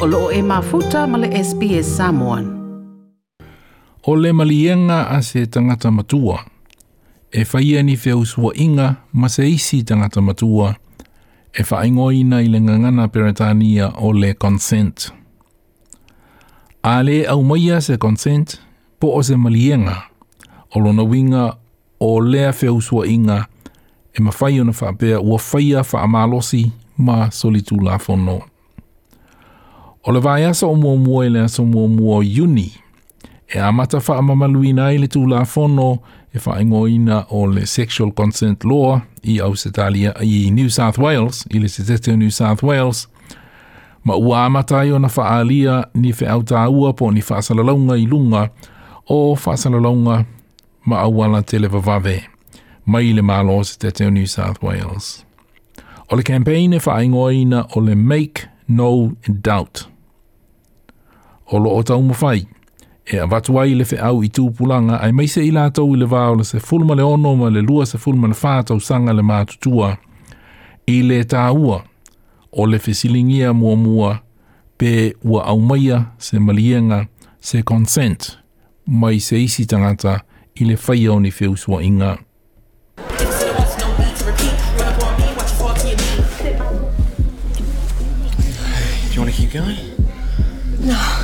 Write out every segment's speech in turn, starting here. olo e mafuta male le SPS Samoan. O le malienga a se tangata matua. E whaia ni whew inga ma se isi tangata matua. E whaingoina i le ngangana peretania o le consent. A le au maia se consent po o se malienga. O lona winga o lea whew sua inga e mawhaiona whaapea ua whaia wha amalosi ma solitu la whono Olevaya sa umua mua i lea sa umua mua iuni. E amata wha amamaluina i le tūla fono e whaingoina o le Sexual Consent Law i Ausetalia i New South Wales, i le Seteteo New South Wales, ma ua amata i ona whaalia ni wheautaua po ni whaasalaunga i lunga o whaasalaunga ma awala te le vavave, mai le malo o Seteteo New South Wales. O le campaign e whaingoina o le Make No Doubt – o lo o tau mawhai. E a watu ai le au i tūpulanga ai mai se ila i le vāo le se fulma le ono ma le lua se fulma le whātau sanga le mātutua i le tāua o le silingia mua mua pe ua au maia se malienga se consent mai se isi tangata i le whaia o ni whiusua inga. Do you want to keep going? No.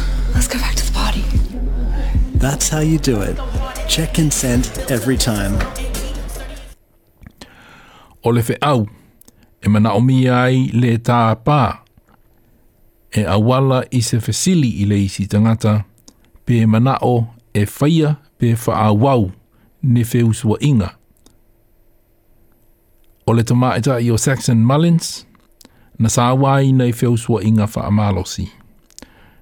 That's how you do it. Check consent every time. O le au, e mana o ai le tā pā. E awala i se fesili i le isi tangata, pe mana o e whaia pe wha wau ne whewswa inga. O le tamaita i o Saxon Mullins, na sāwai nei whewswa inga wha amalosi.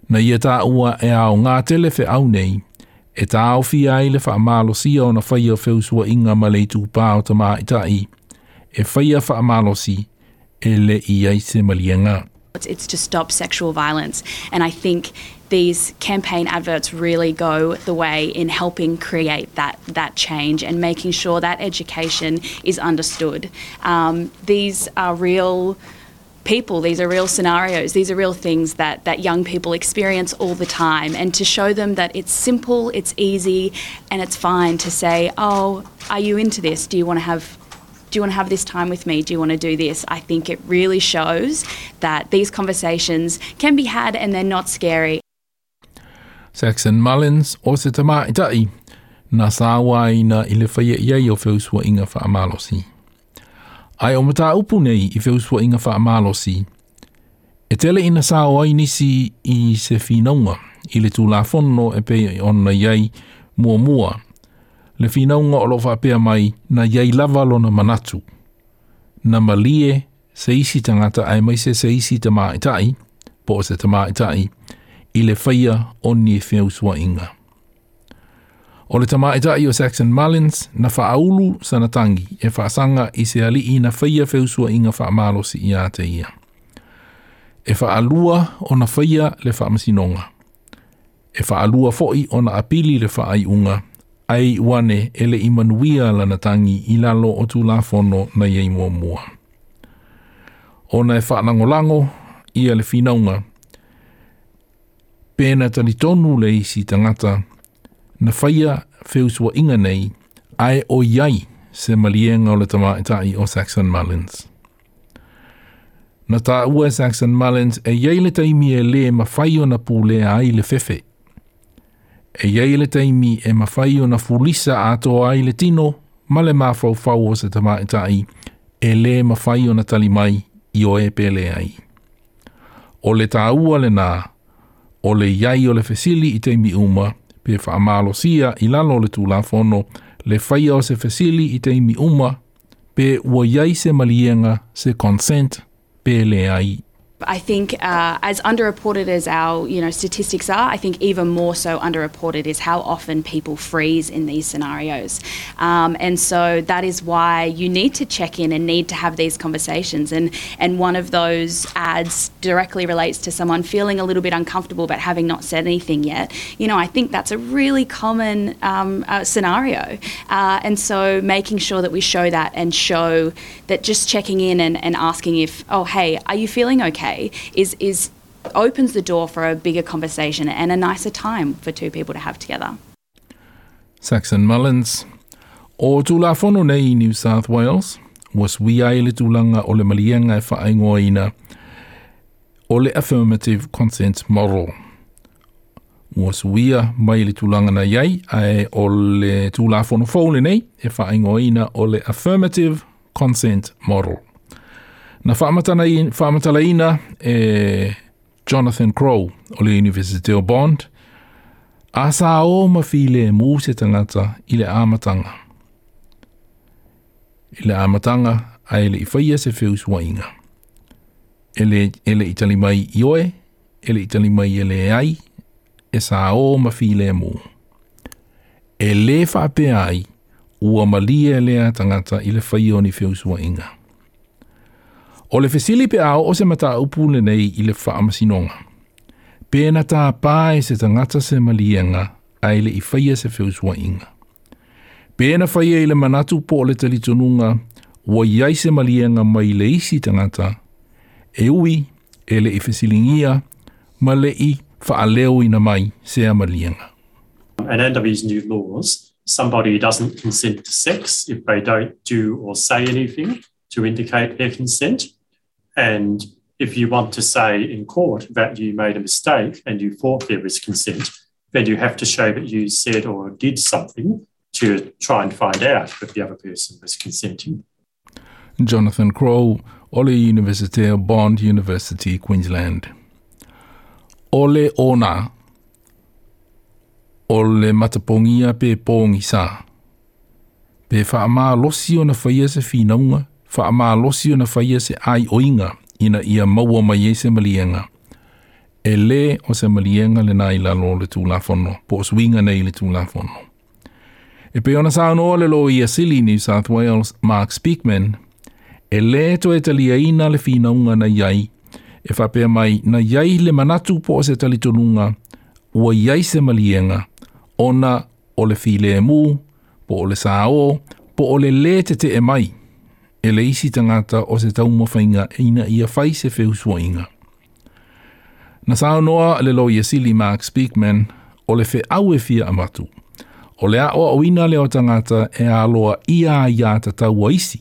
Na ia tā ua e ao ngā tele whe au nei, e tā o fia i le whaamalo sia o na whaia o whewsua inga ma le tū pā o ta maa i ta i. E whaia whaamalo si e le i ai se malianga. It's to stop sexual violence and I think these campaign adverts really go the way in helping create that that change and making sure that education is understood. Um, these are real people. These are real scenarios. These are real things that, that young people experience all the time. And to show them that it's simple, it's easy, and it's fine to say, oh, are you into this? Do you want to have do you want to have this time with me? Do you want to do this? I think it really shows that these conversations can be had and they're not scary. Saxon Mullins o se tamā i Nā sāwā inga fa amalosi. ai o mata upu nei i whewswa inga wha amalosi. E tele ina sā o ai nisi i se whinaunga, i le tū la whono e pe ona iei mua mua. Le whinaunga o lo pea mai na iei lavalo na manatu. Na malie se isi tangata ai mai se se isi tamā itai, po se tamā itai, i le whaia o ni whewswa inga. O le tama ita i o Saxon Mullins na whaaulu sana tangi e whaasanga i se ali i na whaia whewsua i ngā whaamalosi i āte ia. E whaalua o na whaia le whaamasinonga. E whaalua foi o na apili le whaai unga ai wane ele i manuia lana tangi i lalo o tu la whono na iei mua mua. O na e whaanangolango i ale whinaunga. Pēna tani tonu le isi tangata ngata na whaia whewsua inga nei ae o iai se malienga o le tama itai e o Saxon Mullins. Na tā ua Saxon Mullins e iai le taimi e le ma whaio na pūle ai le fefe. E iai le taimi e ma whaio na fulisa a tō ai le tino ma le mā fau o se tama itai e, e le ma whaio na tali mai i o e pele ai. O le tā ua le nā, o le iai o le fesili i teimi umaa, pe whaamalo sia i lalo le tūla whono le whaia o se fesili i te imi uma pe ua iai se malienga se consent pe le ai I think uh, as underreported as our you know statistics are, I think even more so underreported is how often people freeze in these scenarios, um, and so that is why you need to check in and need to have these conversations. and And one of those ads directly relates to someone feeling a little bit uncomfortable but having not said anything yet. You know, I think that's a really common um, uh, scenario, uh, and so making sure that we show that and show that just checking in and, and asking if, oh hey, are you feeling okay? way is is opens the door for a bigger conversation and a nicer time for two people to have together. Saxon Mullins. O tūlafonu nei New South Wales, was wia ele tūlanga o le malianga e whaingoina o le affirmative consent model. Was wia mai le tūlanga na iei ai o le tūlafono fōle nei e whaingoina o le affirmative consent model. Na whaamatala ina e Jonathan Crow o le University of Bond, a sa o ma file mu se tangata i le amatanga. I le amatanga a ele i whaia se whiu sua inga. Ele, ele i tali mai i oe, ele i tali mai ele ai, e sa o ma file mu. E le whape ai, ua malia lea tangata i le whaio ni whiu sua inga. O le fesili pe au o se mata upule nei i le whaamasinonga. Pēna tā pāe se tangata se malienga a ele i whaia se whiusua inga. Pēna whaia i le manatu po le talitununga ua iai se malienga mai le isi tangata. E ui, ele i fesilingia, ma le i whaaleo ina mai se a malienga. And under these new laws, somebody doesn't consent to sex if they don't do or say anything. to indicate their consent. And if you want to say in court that you made a mistake and you thought there was consent, then you have to show that you said or did something to try and find out if the other person was consenting. Jonathan Crow, Ole University, Bond University, Queensland. Ole ona. Ole matapongia pe pongisa. Pe wha losi ona whaia se finaunga. fa ama losi na fa e se ai oinga ina ia maua mai e se malienga. E le o se malienga le nai la lo le tū lafono, po o swinga nei le tū lafono. E pe ona sa anoa le lo ia sili New South Wales, Mark Speakman, e le to e talia ina le finaunga na iai, e fa pe mai na iai le manatu po o se talitonunga, ua iai se malienga, ona o le file e mu, po o le sa o, po o le le te te e mai e le isi tangata o se tau mawhainga e ina ia whai se whiu suainga. Na sāo noa le lo Yesili Mark Speakman o le whi au e fia amatu. O le o awina le o tangata e aloa ia ia ta tau a isi,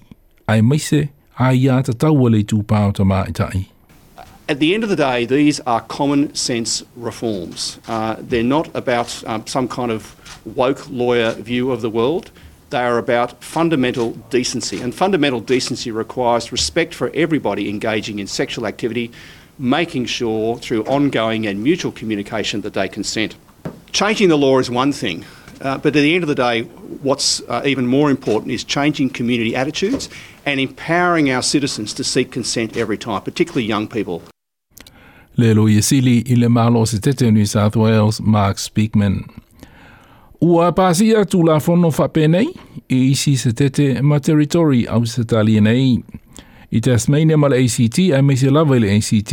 ai maise a ia ta tau le tū pāo ta maitai. At the end of the day, these are common sense reforms. Uh, they're not about um, some kind of woke lawyer view of the world. They are about fundamental decency, and fundamental decency requires respect for everybody engaging in sexual activity, making sure through ongoing and mutual communication that they consent. Changing the law is one thing, uh, but at the end of the day, what's uh, even more important is changing community attitudes and empowering our citizens to seek consent every time, particularly young people. Le Luisili ile malo se New South Wales, Mark Speakman. Ua pāsia tū la whono whapenei, e isi se tete ma teritori au se tali nei. I te asmeine ma le ACT, ai mei se lawe le ACT,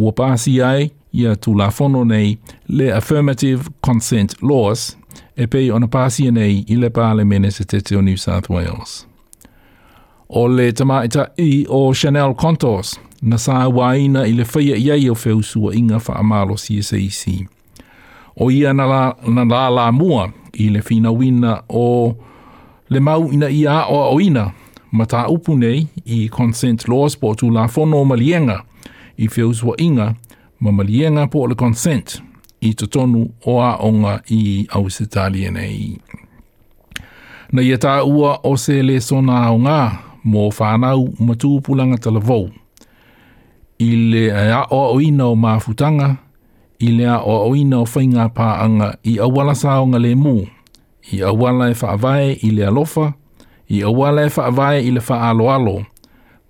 ua pāsia ai, ia tū la whono nei, le Affirmative Consent Laws, e pei ona pāsia nei i le pāle mene se tete o New South Wales. O le tamaita i o Chanel Contours, na sā waina i le whaia iei o whewsua inga wha amalo CSAC. CSAC o ia na la, na la la mua i le fina wina o le mau ina i a o o ina ma ta upu nei i consent laws po tu la fono malienga i feuswa inga ma malienga po le consent i to totonu o a onga i au se nei. Na ia ta ua o se le sona o ngā mō whānau ma tūpulanga tala vau. I le a o ina o mā futanga, i lea o oina o whainga i awala saonga le mū, i awala e whaavae i i awala e whaavae i le whaaloalo,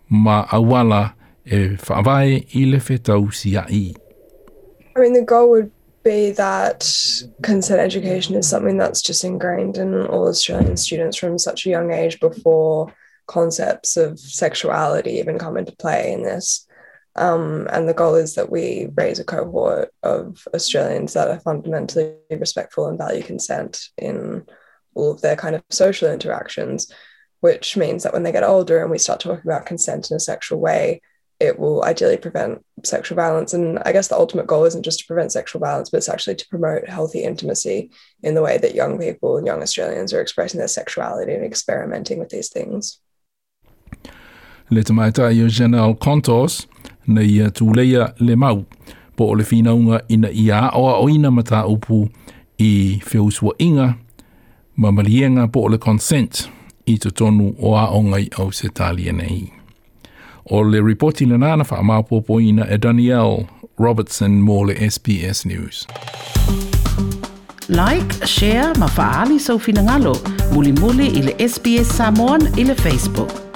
ma awala e whaavae i le whetau I mean, the goal would be that consent education is something that's just ingrained in all Australian students from such a young age before concepts of sexuality even come into play in this um, and the goal is that we raise a cohort of Australians that are fundamentally respectful and value consent in all of their kind of social interactions, which means that when they get older and we start talking about consent in a sexual way, it will ideally prevent sexual violence. And I guess the ultimate goal isn't just to prevent sexual violence, but it's actually to promote healthy intimacy in the way that young people and young Australians are expressing their sexuality and experimenting with these things. Little matter your general contours. na ia tūleia le mau po o le whinaunga ina ia aoa o ina mata upu i whiusua inga ma malienga po o le consent i te tonu o a ongai au se talia nei. O le reporti le nana wha maapopo ina e Danielle Robertson mō le SBS News. Like, share, ma faali sau finangalo. Muli muli ili SBS Samoan ili Facebook.